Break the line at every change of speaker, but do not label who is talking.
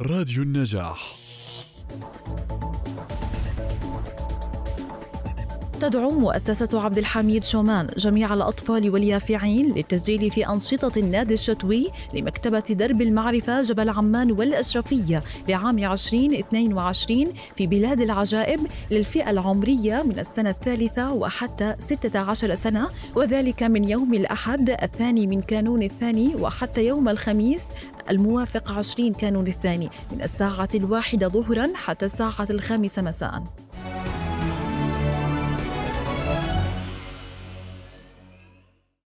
راديو النجاح.
تدعو مؤسسة عبد الحميد شومان جميع الأطفال واليافعين للتسجيل في أنشطة النادي الشتوي لمكتبة درب المعرفة جبل عمان والأشرفية لعام 2022 في بلاد العجائب للفئة العمرية من السنة الثالثة وحتى 16 سنة وذلك من يوم الأحد الثاني من كانون الثاني وحتى يوم الخميس الموافق 20 كانون الثاني من الساعة الواحدة ظهرا حتى الساعة الخامسة مساء.